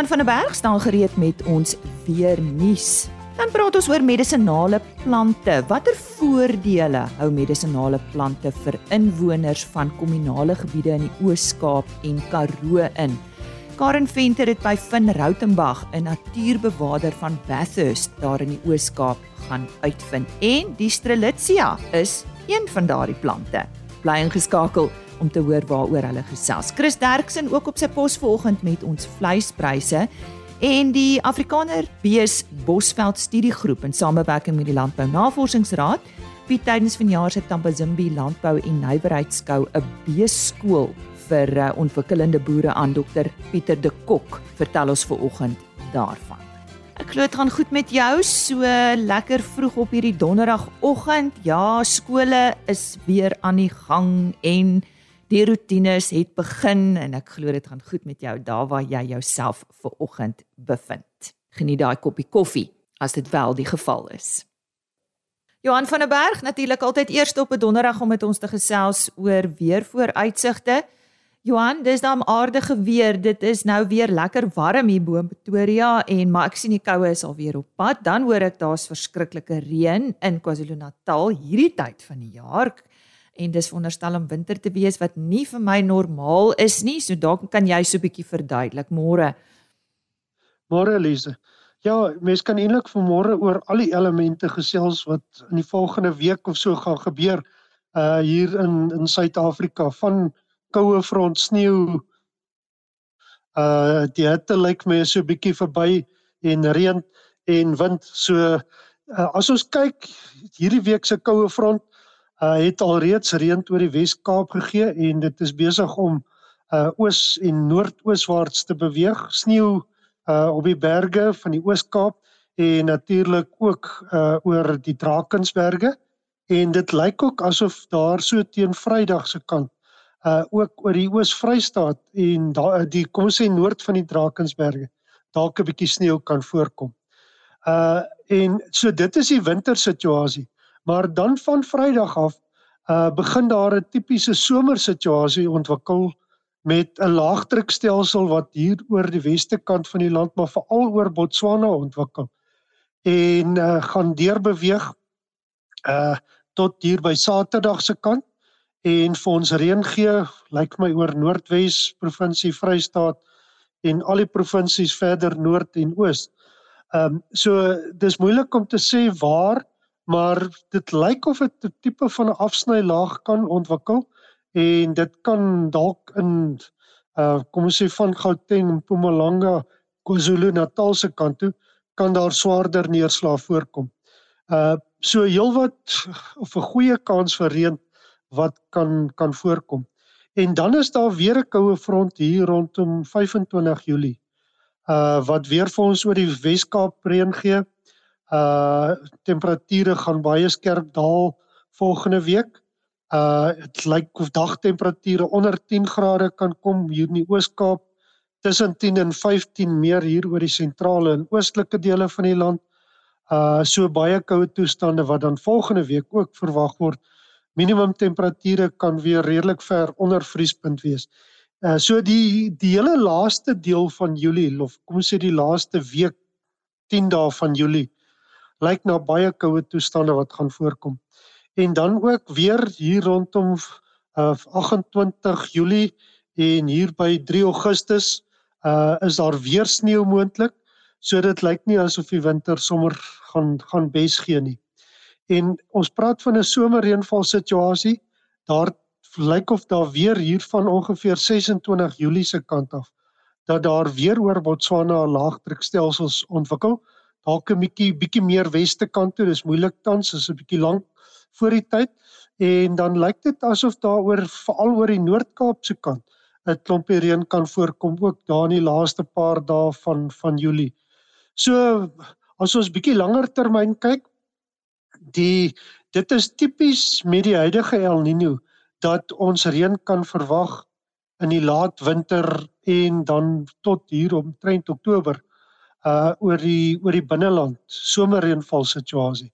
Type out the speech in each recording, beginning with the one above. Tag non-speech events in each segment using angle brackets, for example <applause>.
Johan van der Berg staan gereed met ons weer nuus. Dan praat ons oor medisinale plante. Watter voordele hou medisinale plante vir inwoners van kommunale gebiede in die Oos-Kaap en Karoo in? Karen Venter het by Vin Rautenbach, 'n natuurbewaarder van Bathurst daar in die Oos-Kaap, gaan uitvind. En die Strelitzia is een van daardie plante. Bly ingeskakel om te hoor waaroor hulle gesels. Chris Derksen ook op sy pos vanoggend met ons vleispryse en die Afrikaner Bees Bosveld Studiegroep in samewerking met die Landbou Navorsingsraad bied tydens vanjaar se Tambazimbi Landbou en Nywerheidskou 'n beeskool vir uh, ontwikkelende boere aan Dr Pieter de Kok. Vertel ons ver oggend daarvan. Ek glo dit gaan goed met jou so lekker vroeg op hierdie donderdagoggend. Ja, skole is weer aan die gang en die rotines het begin en ek glo dit gaan goed met jou daar waar jy jouself ver oggend bevind. Geniet daai koppie koffie as dit wel die geval is. Johan van der Berg natuurlik altyd eers op 'n donderdag om met ons te gesels oor weer vooruitsigte. Johan, dis dan aardige weer. Dit is nou weer lekker warm hier bo in Pretoria en maar ek sien die koue is al weer op pad. Dan hoor ek daar's verskriklike reën in KwaZulu-Natal hierdie tyd van die jaar. En dis veronderstel om winter te wees wat nie vir my normaal is nie. So dalk kan jy so 'n bietjie verduidelik môre. Môre Elise. Ja, mens kan eintlik vanmôre oor al die elemente gesels wat in die volgende week of so gaan gebeur uh hier in in Suid-Afrika van koue front sneeu. Uh die hitte lyk my so 'n bietjie verby en reën en wind. So uh, as ons kyk hierdie week se koue front uh het alreeds reën oor die Wes-Kaap gegee en dit is besig om uh oos en noordooswaarts te beweeg. Sneeu uh op die berge van die Oos-Kaap en natuurlik ook uh oor die Drakensberge en dit lyk ook asof daar so teen Vrydag se kant uh ook oor die Oos-Vrystaat en daar die kom ons sê noord van die Drakensberge dalk 'n bietjie sneeu kan voorkom. Uh en so dit is die wintersituasie. Maar dan van Vrydag af uh begin daar 'n tipiese somersituasie ontwikkel met 'n laagdrukstelsel wat hier oor die weste kant van die land maar veral oor Botswana ontwikkel en uh gaan deurbeweeg uh tot hier by Saterdag se kant en vir ons reën gee lyk my oor Noordwes provinsie Vrystaat en al die provinsies verder noord en oos. Ehm um, so dis moeilik om te sê waar maar dit lyk of dit 'n tipe van 'n afsnylaag kan ontwikkel en dit kan dalk in uh kom ons sê van Gauteng, Mpumalanga, KwaZulu-Natal se kant toe kan daar swaarder neerslag voorkom. Uh so heelwat of 'n goeie kans vir reën wat kan kan voorkom. En dan is daar weer 'n koue front hier rondom 25 Julie. Uh wat weer vir ons oor die Wes-Kaap reën gee. Uh temperature gaan baie skerp daal volgende week. Uh dit lyk of dagtemperature onder 10 grade kan kom hier in die Oos-Kaap tussen 10 en 15 meer hier oor die sentrale en oostelike dele van die land. Uh so baie koue toestande wat dan volgende week ook verwag word minimum temperature kan weer redelik ver onder vriespunt wees. Uh so die die hele laaste deel van Julie of kom ons sê die laaste week 10 dae van Julie lyk na baie koue toestande wat gaan voorkom. En dan ook weer hier rondom uh 28 Julie en hier by 3 Augustus uh is daar weer sneeu moontlik. So dit lyk nie asof die winter sommer gaan gaan bes gee nie. En ons praat van 'n somerreënval situasie. Daar lyk of daar weer hier van ongeveer 26 Julie se kant af dat daar weer oor Botswana 'n laagdrukstelsels ontwikkel. Dalk 'n bietjie bietjie meer weste kant toe. Dis moeilik tans, is 'n bietjie lank voor die tyd. En dan lyk dit asof daar oor veral oor die Noord-Kaap se kant 'n klompie reën kan voorkom ook daar in die laaste paar dae van van Julie. So as ons bietjie langer termyn kyk, die dit is tipies met die huidige El Niño dat ons reën kan verwag in die laat winter en dan tot hier omtrent Oktober uh oor die oor die binneland somerreënval situasie.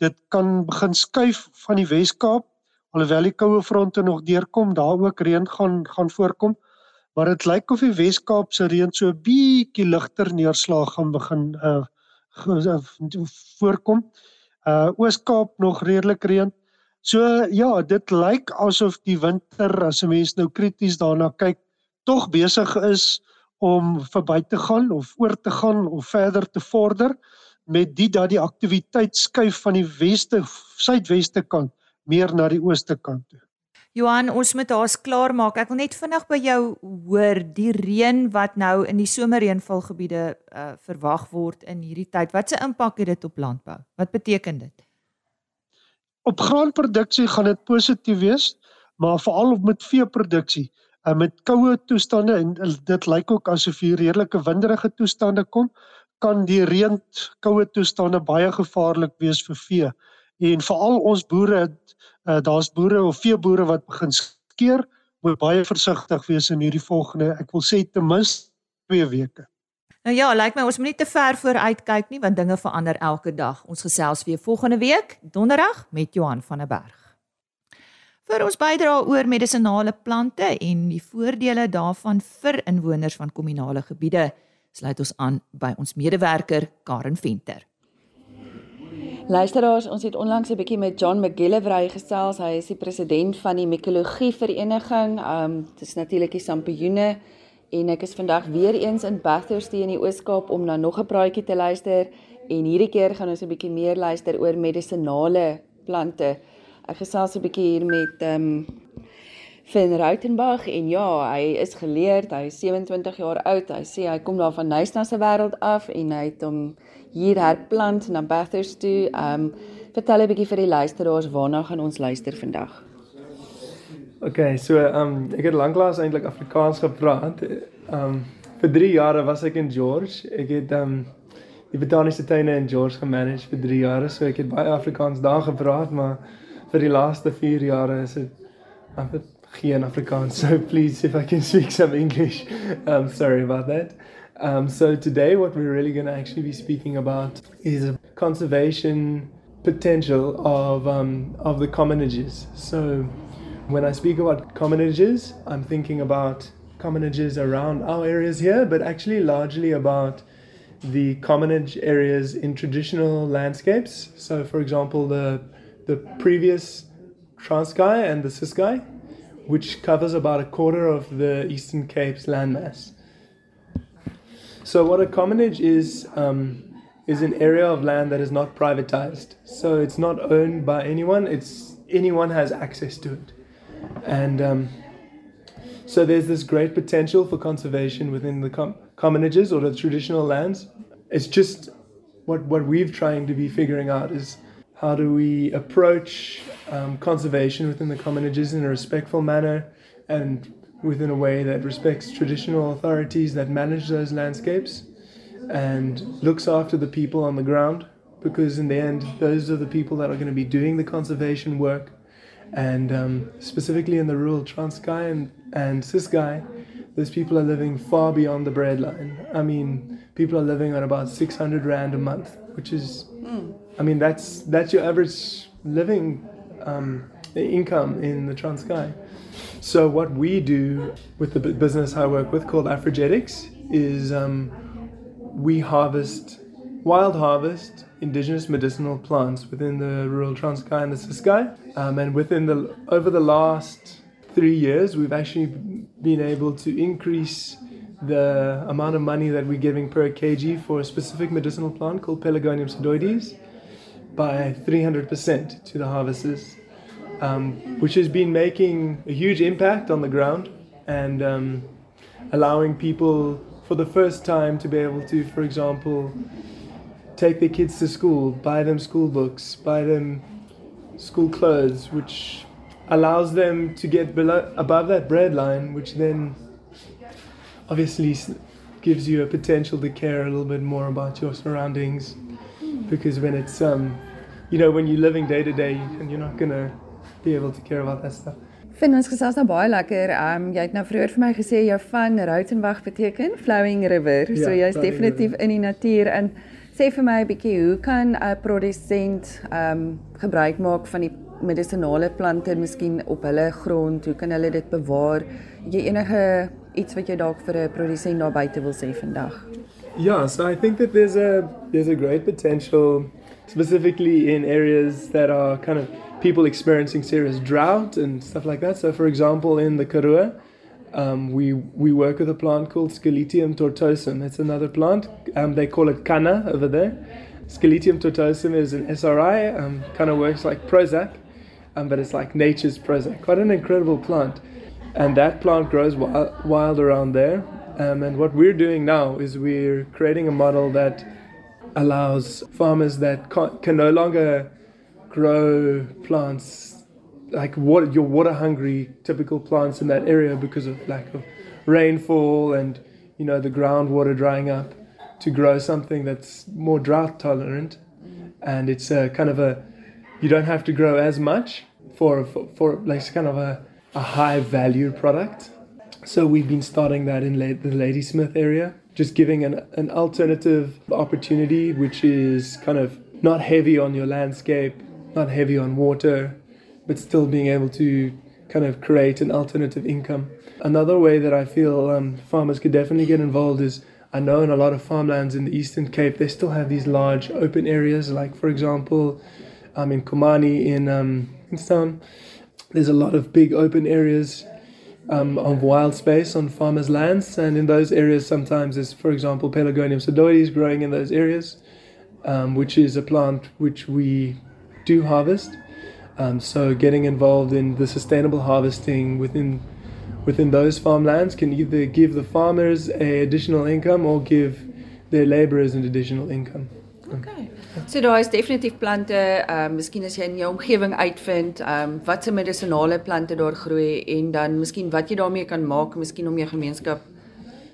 Dit kan begin skuif van die Wes-Kaap alhoewel die koue fronte nog deurkom, daar ook reën gaan gaan voorkom. maar dit lyk of die Wes-Kaap se reën so 'n bietjie ligter neerslag gaan begin uh voorkom. Uh Oos-Kaap nog redelik reën. So ja, dit lyk asof die winter as 'n mens nou krities daarna kyk, tog besig is om verby te gaan of oor te gaan of verder te vorder met dit dat die aktiwiteit skuif van die weste suidweste kant meer na die ooste kant toe. Johan, ons moet haas klaar maak. Ek wil net vinnig by jou hoor die reën wat nou in die somerreënvalgebiede uh, verwag word in hierdie tyd. Wat se impak het dit op landbou? Wat beteken dit? Op graanproduksie gaan dit positief wees, maar veral op met veeproduksie. Uh, met koue toestande en dit lyk ook asof hier redelike winderige toestande kom, kan die reën koue toestande baie gevaarlik wees vir vee. En veral ons boere uh, daar's boere of veeboere wat begin skeer, moet baie versigtig wees in hierdie volgende, ek wil sê ten minste 2 weke. Nou ja, lyk my ons moet nie te ver vooruit kyk nie want dinge verander elke dag. Ons gesels weer volgende week, donderdag met Johan van der Berg. Vir ons bydra oor medisinale plante en die voordele daarvan vir inwoners van kommunale gebiede, sluit ons aan by ons medewerker Karen Venter. Luisteraars, ons het onlangs 'n bietjie met John McGillivray gesels. Hy is die president van die Mikologie Vereniging. Um dit is natuurlik die Sampioene en ek is vandag weer eens in Bathurst in die Oos-Kaap om na nog 'n praatjie te luister en hierdie keer gaan ons 'n bietjie meer luister oor medisinale plante. Ek gesels 'n bietjie hier met um Finn Rautenbach en ja, hy is geleerd, hy is 27 jaar oud. Hy sê hy kom daar van Nysna se wêreld af en hy het hom hier herplant na Bathurst toe. Um vertel 'n bietjie vir die luisteraars waarna gaan ons luister vandag. OK, so um ek het lanklaas eintlik Afrikaans gepraat. Um vir 3 jare was ek in George. Ek het um die botaniese tuine in George gemanage vir 3 jare. So ek het baie Afrikaans daar gepraat, maar vir die laaste 4 jare is dit amper geen Afrikaans. So please if I can speak some English. Um sorry about that. Um, so today, what we're really going to actually be speaking about is conservation potential of um, of the commonages. So when I speak about commonages, I'm thinking about commonages around our areas here, but actually largely about the commonage areas in traditional landscapes. So, for example, the the previous Transkei and the Ciskei, which covers about a quarter of the Eastern Cape's landmass. So what a commonage is um, is an area of land that is not privatized. So it's not owned by anyone. It's anyone has access to it, and um, so there's this great potential for conservation within the com- commonages or the traditional lands. It's just what what we've trying to be figuring out is how do we approach um, conservation within the commonages in a respectful manner and within a way that respects traditional authorities that manage those landscapes and looks after the people on the ground? Because in the end those are the people that are going to be doing the conservation work. And um, specifically in the rural Transkei and, and Ciskei those people are living far beyond the breadline. I mean people are living on about 600 rand a month which is mm. I mean that's that's your average living um, income in the Transkei so what we do with the business I work with called Afrogetics is um, we harvest wild harvest indigenous medicinal plants within the rural Transkei and the Ciskei. Um, and within the over the last three years, we've actually been able to increase the amount of money that we're giving per kg for a specific medicinal plant called Pelargonium pseudoides by 300% to the harvesters um, which has been making a huge impact on the ground and um, allowing people for the first time to be able to, for example, take their kids to school, buy them school books, buy them school clothes, which allows them to get below, above that bread line, which then obviously gives you a potential to care a little bit more about your surroundings. Because when it's, um, you know, when you're living day to day, and you're not gonna be able to care about that stuff. Vind ons gesels nou baie lekker. Ehm um, jy het nou vroeër vir my gesê jou van Rautenbach beteken flowing river. Ja, so jy's definitief river. in die natuur en sê vir my 'n bietjie hoe kan 'n produsent ehm um, gebruik maak van die medisonale plante miskien op hulle grond? Hoe kan hulle dit bewaar? Het jy enige iets wat jy dalk vir 'n produsent daar buite wil sê vandag? Yeah, so I think that there's a there's a great potential specifically in areas that are kind of people experiencing serious drought and stuff like that. So for example in the Karoo, um, we we work with a plant called Scaletium tortosum. It's another plant. Um, they call it canna over there. Scaletium tortosum is an SRI. Um, kind of works like Prozac, um, but it's like nature's Prozac. Quite an incredible plant, and that plant grows wild around there. Um, and what we're doing now is we're creating a model that allows farmers that can no longer grow plants like water, your water hungry typical plants in that area because of lack of rainfall and you know the groundwater drying up to grow something that's more drought tolerant. And it's a kind of a you don't have to grow as much for for, for like kind of a, a high value product so we've been starting that in the ladysmith area just giving an, an alternative opportunity which is kind of not heavy on your landscape not heavy on water but still being able to kind of create an alternative income. Another way that I feel um, farmers could definitely get involved is I know in a lot of farmlands in the Eastern Cape, they still have these large open areas, like, for example, um, in Kumani in um, there's a lot of big open areas um, of wild space on farmers' lands. And in those areas, sometimes there's, for example, Pelargonium sedoides growing in those areas, um, which is a plant which we do harvest. Um, so getting involved in the sustainable harvesting within within those farmlands can either give the farmers a additional income or give their laborers an additional income. Okay. So daar is definitief plante, ehm uh, miskien as jy in jou omgewing uitvind, ehm um, wat se medisonale plante daar groei en dan miskien wat jy daarmee kan maak, miskien om jou gemeenskap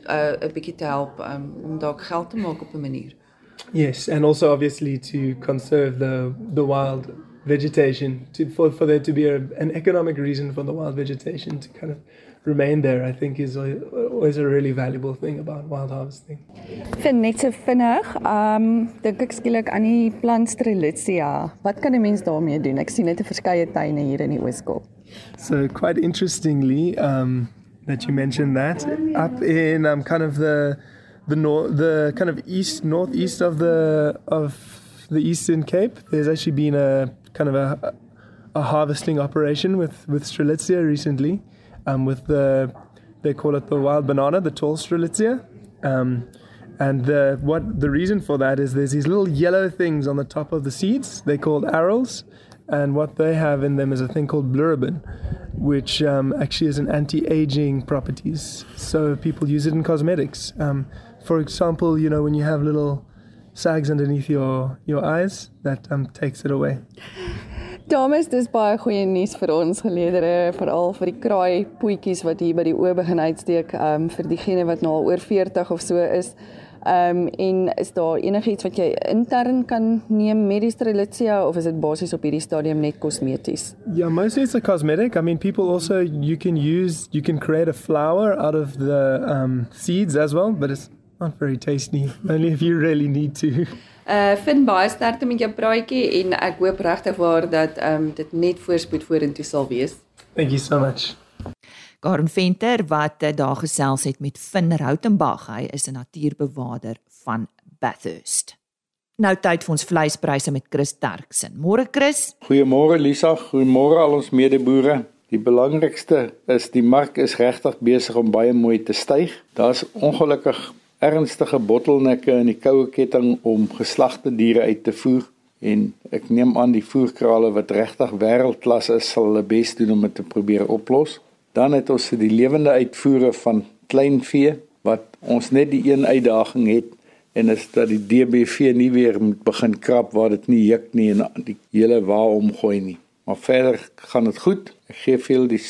'n uh, bietjie te help um, om dalk geld te maak op 'n manier. Yes, and also obviously to conserve the the wild vegetation to, for, for there to be a, an economic reason for the wild vegetation to kind of remain there I think is always a really valuable thing about wild harvesting. Vind net so vinnig, um dink ek skielik aan die plant Strelitzia. Wat kan 'n mens daarmee doen? Ek sien net 'n verskeie tuine hier in die Ooskaap. So quite interestingly um that you mentioned that up in um kind of the the north the kind of east northeast of the of the Eastern Cape, there's actually been a kind of a, a harvesting operation with with Strelitzia recently, um, with the they call it the wild banana, the tall Strelitzia. Um, and the what the reason for that is there's these little yellow things on the top of the seeds. They're called arils, and what they have in them is a thing called blurabin, which um, actually is an anti-aging properties. So people use it in cosmetics. Um, for example, you know when you have little sags underneath your your eyes that um takes it away. Dames, dis baie goeie nuus vir ons geleedere, veral vir die kraai poetjies wat hier by die oë begin uitsteek, um vir diegene wat nou al oor 40 of so is. Um en is daar enigiets wat jy intern kan neem met die Strelitzia of is dit basies op hierdie stadium net kosmeties? Yeah, mostly it's a cosmetic. I mean people also you can use you can create a flower out of the um seeds as well, but it's not very tasty <laughs> only if you really need to. Uh vind baie sterkte met jou praatjie en ek hoop regtig waar dat ehm um, dit net voorspoed vorentoe sal wees. Thank you so much. Karen Venter wat uh, daar gesels het met Finn Rautenbach. Hy is 'n natuurbewaarder van Bathurst. Nou tyd vir ons vleispryse met Chris Terksen. Môre Chris. Goeiemôre Lisa, goeiemôre al ons medeboere. Die belangrikste is die mark is regtig besig om baie mooi te styg. Daar's ongelukkig ernstige bottelnekke in die koue ketting om geslagte diere uit te voer en ek neem aan die voerkrale wat regtig wêreldklas is sal hulle bes doen om dit te probeer oplos. Dan het ons die lewende uitvoere van kleinvee wat ons net die een uitdaging het en is dat die DBV nie weer moet begin krap waar dit nie juk nie en die hele wa omgooi nie. Maar verder gaan dit goed. Ek gee veel die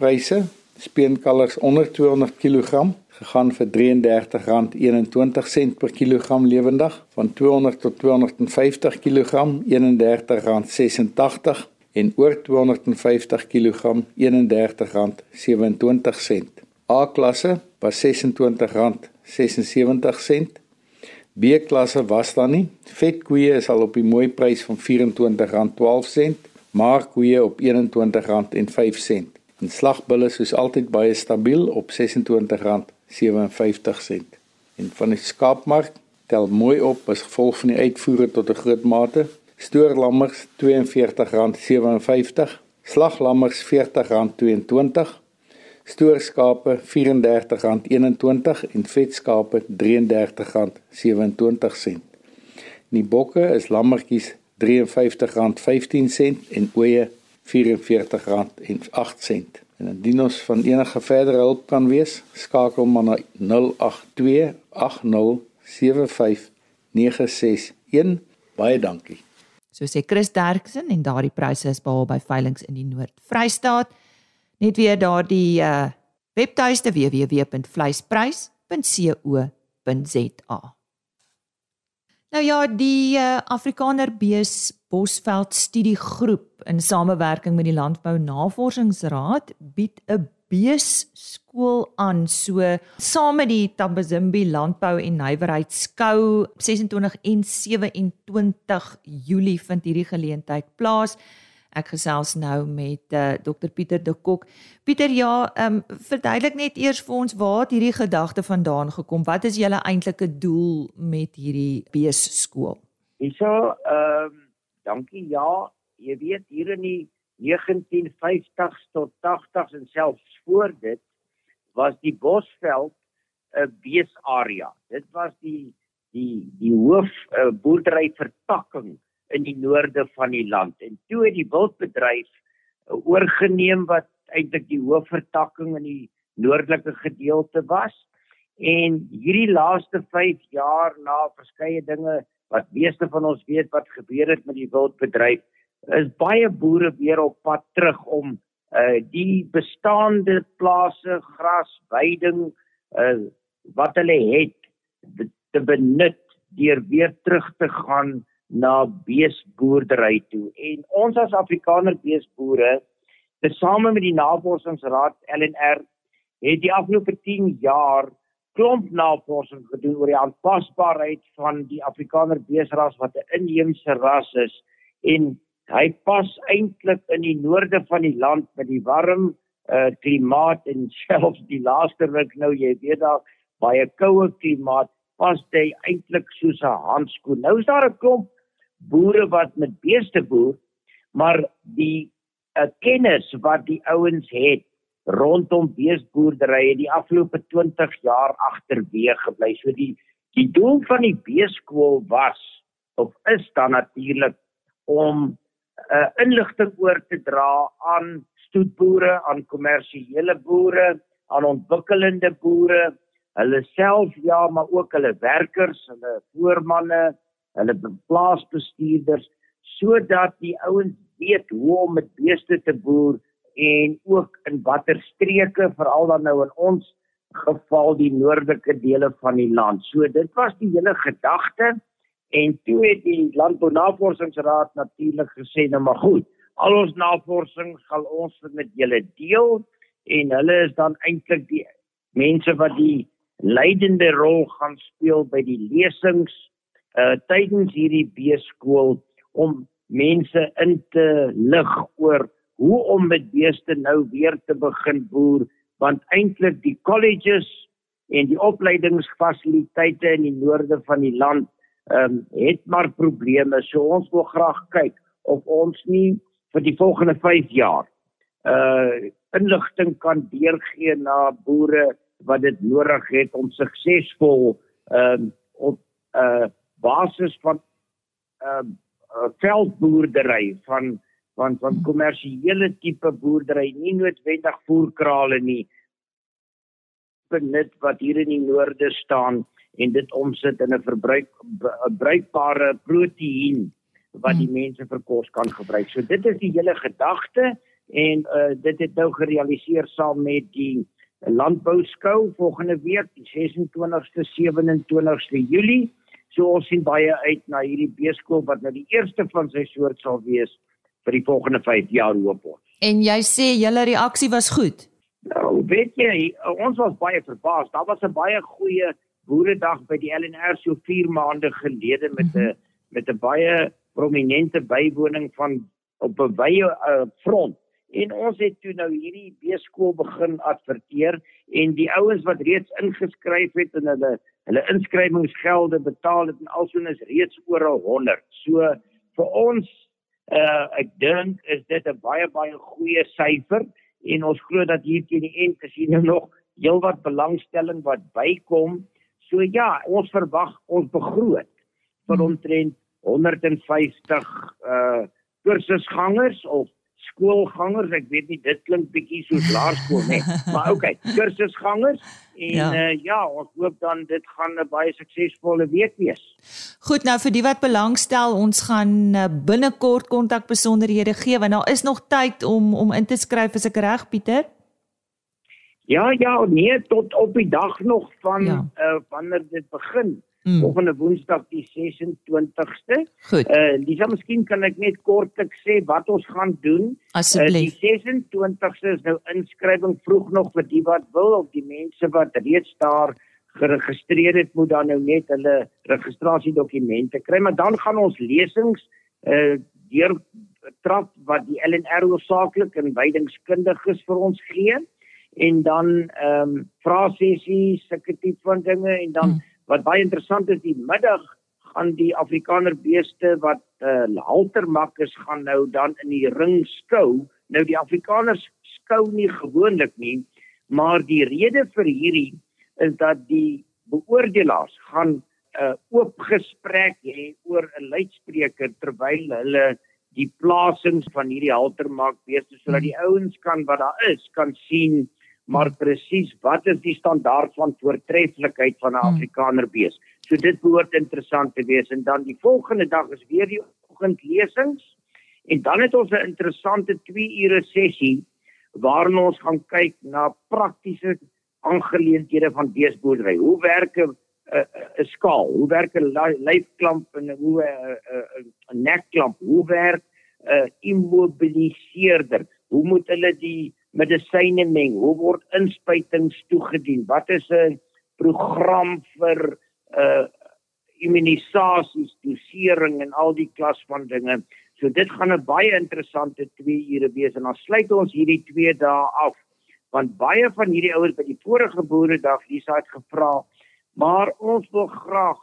pryse. Speenkalvers onder 200 kg gegaan vir R33.21 per kilogram lewendig van 200 tot 250 kg R31.86 en oor 250 kg R31.27. A klasse was R26.76. B klasse was dan nie. Vetkoeie is al op die mooi prys van R24.12. maar koeie op R21.05 en slagbulle soos altyd baie stabiel op R26.57. En van die skaapmark tel mooi op as gevolg van die uitvoere tot 'n groot mate. Stoorlammers R42.57, slaglammers R40.22, stoorskape R34.21 en vetskape R33.27. Die bokke is lammetjies R53.15 en ooe R44.08. En indien ons van enige verdere hulp kan wees, skakel maar na 082 80 75961. Baie dankie. So sê Chris Derksen en daardie pryse is behaal by veilinge in die Noord-Vrystaat. Net weer daardie uh webtuiste www.vleisprys.co.za. Nou ja, die uh, Afrikaner Bees Bosveld Studiegroep in samewerking met die Landbou Navorsingsraad bied 'n beeskool aan so saam met die Tambazimbi Landbou en Nywerheid Skou 26 en 27 Julie vind hierdie geleentheid plaas. Ek gesels nou met uh, eh, Dr Pieter de Kok. Pieter, ja, ehm um, verduidelik net eers vir ons waar hierdie gedagte vandaan gekom? Wat is julle eintlike doel met hierdie beeskool? Hierso, ehm um, dankie. Ja, jy weet hier in die 1950s tot 80s en selfs voor dit was die Bosveld 'n beesarea. Dit was die die die hoof uh, boerdery vertakking in die noorde van die land. En toe het die wildbedryf uh, oorgeneem wat eintlik die hoofvertakking in die noordelike gedeelte was. En hierdie laaste 5 jaar na verskeie dinge wat meeste van ons weet wat gebeur het met die wildbedryf, is baie boere weer op pad terug om uh die bestaande plase gras veiding uh wat hulle het te benut deur weer terug te gaan na beesboerdery toe. En ons as Afrikaner beesboere tesame met die navorsingsraad LNR het die afgelope 10 jaar klomp navorsing gedoen oor die aanpasbaarheid van die Afrikaner beesras wat 'n inheemse ras is en Hy pas eintlik in die noorde van die land met die warm uh klimaat en <laughs> selfs die laaste week nou jy weet daar baie koue klimaat pas hy eintlik soos 'n handskoen. Nou is daar 'n klomp boere wat met beeste boer, maar die uh, kennis wat die ouens het rondom beesboerdery het die afgelope 20 jaar agterweeg gebly. So die die doel van die beeskool was of is dan natuurlik om uh, inligting oor te dra aan stoetboere, aan kommersiële boere, aan ontwikkelende boere, hulle self ja, maar ook hulle werkers, hulle voormanne, hulle plaasbestuurders sodat die ouens weet hoe om met beeste te boer en ook in watter streke veral dan nou in ons geval die noordelike dele van die land. So dit was die hele gedagte En toe het die Landbounavorsingsraad natuurlik gesê nou maar goed, al ons navorsing gaan ons met julle deel en hulle is dan eintlik die mense wat die leidende rol gaan speel by die lesings uh tydens hierdie beeskool om mense in te lig oor hoe om met beeste nou weer te begin boer want eintlik die colleges en die opleidingsfasiliteite in die noorde van die land ehm um, het maar probleme. So ons wil graag kyk of ons nie vir die volgende 5 jaar uh inligting kan deurgee na boere wat dit nodig het om suksesvol ehm um, op uh, basis van ehm uh, veldboerdery van van van kommersiële tipe boerdery, nie noodwendig voerkrale nie benut wat hier in die noorde staan en dit omsit in 'n verbruik bruikbare proteïen wat die hmm. mense vir kos kan gebruik. So dit is die hele gedagte en uh, dit het nou gerealiseer saam met die landbouskou volgende week die 26ste 27ste Julie. So ons sien baie uit na hierdie beeskool wat nou die eerste van sy soort sal wees vir die volgende 5 jaar hoop ons. En jy sê julle reaksie was goed. Nou, weet jy, ons was baie verbaas. Daar was 'n baie goeie Boeredag by die LNR so 4 maande gelede met 'n mm -hmm. met 'n baie prominente bywoning van op 'n wye uh, front. En ons het toe nou hierdie beeskool begin adverteer en die ouens wat reeds ingeskryf het en hulle hulle inskrywingsgelde betaal het en alsoos is reeds oor 100. So vir ons uh ek dink is dit 'n baie baie goeie syfer en ons glo dat hier teen die end is hier nou nog heelwat belangstelling wat bykom. So ja, ons verwag ons begroot vir hmm. omtrent 150 uh kursusgangers of skoolgangers. Ek weet nie dit klink bietjie soos <laughs> laerskool nie, maar okay, kursusgangers en ja. Uh, ja, ons hoop dan dit gaan 'n baie suksesvolle week wees. Goed, nou vir die wat belangstel, ons gaan uh, binnekort kontak besonderhede gee want daar is nog tyd om om in te skryf as ek reg Pieter. Ja, ja, nee, tot op die dag nog van ja. uh wanneer dit begin. Mm. Volgende Woensdag die 26ste. Goed. Uh Lisa, miskien kan ek net kortlik sê wat ons gaan doen. Asseblief. Uh, die 26ste is nou inskrywing vroeg nog vir die wat wil of die mense wat reeds daar geregistreer het moet dan nou net hulle registrasiedokumente kry, maar dan gaan ons lesings uh deur trap wat die LNR oorsaaklik en wydingskundiges vir ons gee en dan ehm um, vraesessies, sulke tipe van dinge en dan mm Wat baie interessant is, die middag gaan die Afrikaner beeste wat uh, haltermak is gaan nou dan in die ring skou. Nou die Afrikaners skou nie gewoonlik nie, maar die rede vir hierdie is dat die beoordelaars gaan 'n uh, oop gesprek hê oor 'n luidspreker terwyl hulle die plasings van hierdie haltermak beeste sodat die ouens kan wat daar is kan sien maar presies wat is die standaard van voortreffelikheid van 'n hmm. Afrikaner bees. So dit behoort interessant te wees en dan die volgende dag is weer die oggendlesings en dan het ons 'n interessante 2 ure sessie waarin ons gaan kyk na praktiese aangeleenthede van beesboerdery. Hoe werk 'n 'n skaal? Hoe werk 'n lyfklamp en hoe 'n nekklamp? Hoe werk 'n immobiliseerder? Hoe moet hulle die medisyne meng? Hoe word inspuitings toegedien? Wat is 'n program vir uh immunisasies, dosering en al die klas van dinge? So dit gaan 'n baie interessante 2 ure wees en dan sluit ons hierdie 2 dae af want baie van hierdie ouers by die vorige boeredag hier's het gevra maar ons wil graag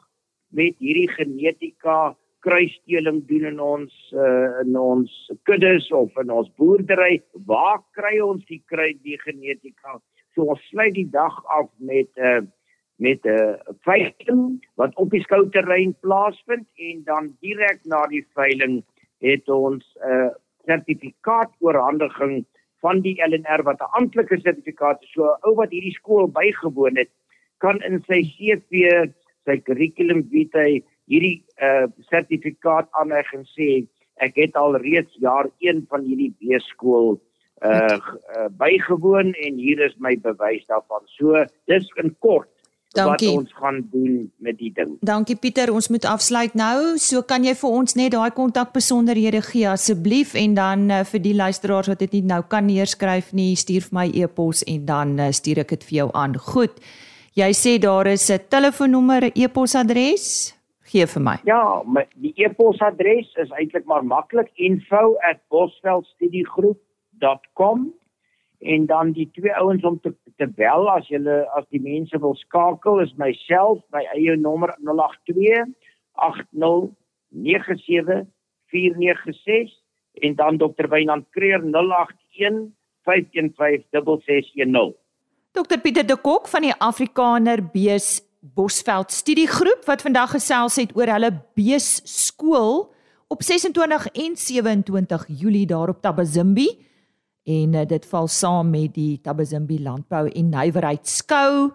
met hierdie genetika kruisdeling doen in ons uh, in ons kuddes of in ons boerdery. Waar kry ons die kry die genetika? So ons sluit die dag af met 'n uh, met 'n uh, veiling wat op die skouterrein plaasvind en dan direk na die veiling het ons 'n uh, sertifikaat oorhandiging van die LNR wat 'n amptelike sertifikaat is. So 'n ou wat hierdie skool bygewoon het, kan in sy CV, sy kurrikulum vitae hierdie uh sertifikaat aan hy gaan sê ek het al reeds jaar 1 van hierdie beeskool uh, uh bygewoon en hier is my bewys daarvan. So dis in kort Dankie. wat ons gaan doen met die ding. Dankie Pieter, ons moet afsluit nou. So kan jy vir ons net daai kontakbesonderhede gee asseblief en dan uh, vir die luisteraars wat dit nie nou kan neerskryf nie, stuur vir my e-pos en dan uh, stuur ek dit vir jou aan. Goed. Jy sê daar is 'n telefoonnommer, 'n e-posadres gee vir my. Ja, my die e-posadres is eintlik maar maklik info@bosveldstudiegroep.com en dan die twee ouens om te te bel as jy as die mense wil skakel is myself my eie nommer 082 80 97 496 en dan dokter Wynand Kreer 081 515 6610 Dokter Pieter de Kok van die Afrikaner Bees Bosveld studiegroep wat vandag gesels het oor hulle beeskool op 26 en 27 Julie daar op Tabazimbi. En uh, dit val saam met die Tabazimbi landbou en nywerheid skou.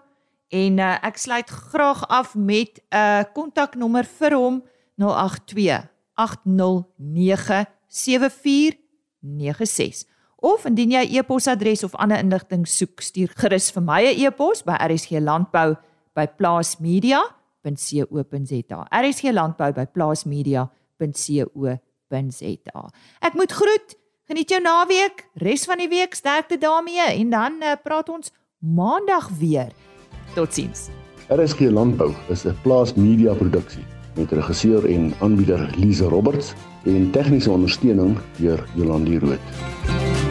En uh, ek sluit graag af met 'n uh, kontaknommer vir hom 082 809 7496 of indien jy e-posadres of ander inligting soek stuur gerus vir my 'n e-pos by RSG landbou by plaasmedia.co.za. RSG landbou by plaasmedia.co.za. Ek moet groet. Geniet jou naweek, res van die week, sterkte daarmee en dan uh, praat ons maandag weer. Totsiens. RSG landbou is 'n plaasmedia produksie met regisseur en aanbieder Lize Roberts en tegniese ondersteuning deur Jolandi Root.